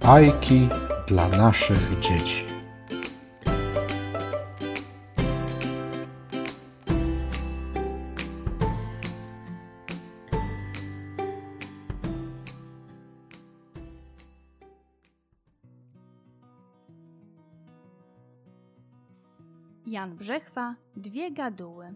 Bajki dla naszych dzieci. Jan Brzechwa, dwie gaduły.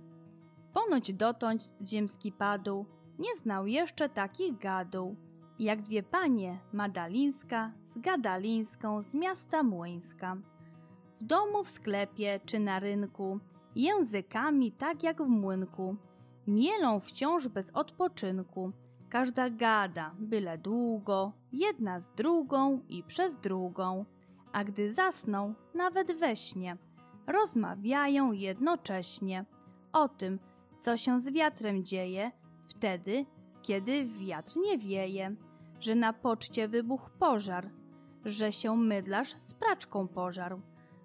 Ponoć dotąd ziemski padł, nie znał jeszcze takich gaduł, jak dwie panie, Madalińska z Gadalińską z miasta Młyńska. W domu, w sklepie czy na rynku, językami tak jak w młynku, mielą wciąż bez odpoczynku. Każda gada, byle długo, jedna z drugą i przez drugą, a gdy zasną, nawet we śnie, rozmawiają jednocześnie o tym, co się z wiatrem dzieje wtedy, kiedy wiatr nie wieje, że na poczcie wybuchł pożar, że się mydlarz z praczką pożarł,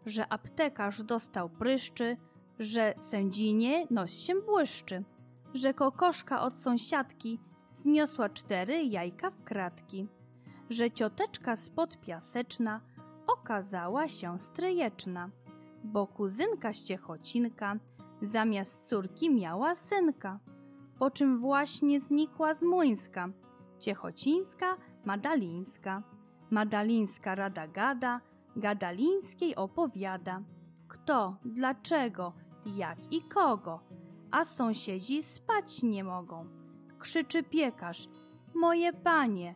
że aptekarz dostał pryszczy, że sędzinie nos się błyszczy, że kokoszka od sąsiadki zniosła cztery jajka w kratki, że cioteczka spod piaseczna okazała się stryjeczna, bo kuzynka z Ciechocinka zamiast córki miała synka, po czym właśnie znikła z Młyńska, Ciechocińska, Madalińska. Madalińska rada gada, Gadalińskiej opowiada. Kto, dlaczego, jak i kogo, a sąsiedzi spać nie mogą. Krzyczy piekarz, moje panie,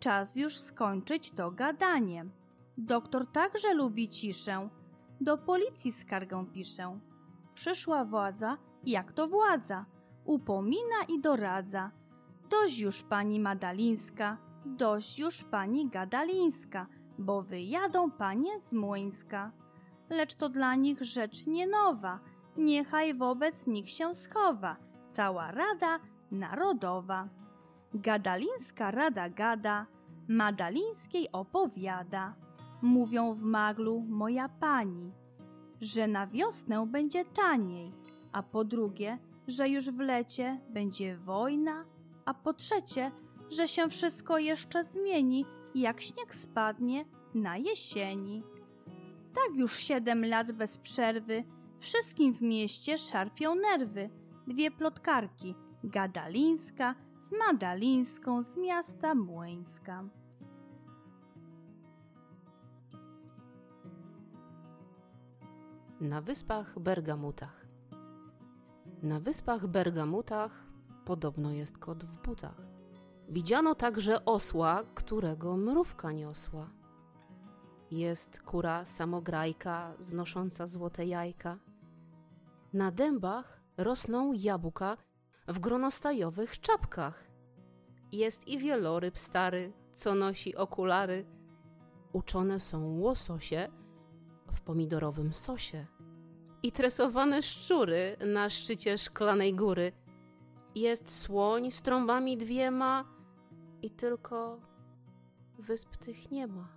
czas już skończyć to gadanie. Doktor także lubi ciszę, do policji skargę piszę. Przyszła władza, jak to władza, upomina i doradza. Dość już pani Madalińska, dość już pani Gadalińska, bo wyjadą panie z Młyńska. Lecz to dla nich rzecz nie nowa, niechaj wobec nich się schowa cała Rada Narodowa. Gadalińska Rada gada, Madalińskiej opowiada. Mówią w maglu moja pani, że na wiosnę będzie taniej, a po drugie, że już w lecie będzie wojna, a po trzecie, że się wszystko jeszcze zmieni, jak śnieg spadnie na jesieni. Tak już siedem lat bez przerwy, wszystkim w mieście szarpią nerwy. Dwie plotkarki, Gadalińska z Madalińską z miasta Młyńska. Na wyspach Bergamutach. Na wyspach Bergamutach podobno jest kot w butach. Widziano także osła, którego mrówka niosła. Jest kura samograjka, znosząca złote jajka. Na dębach rosną jabłka w gronostajowych czapkach. Jest i wieloryb stary, co nosi okulary. Uczone są łososie w pomidorowym sosie. I tresowane szczury na szczycie szklanej góry. Jest słoń z trąbami dwiema i tylko wysp tych nie ma.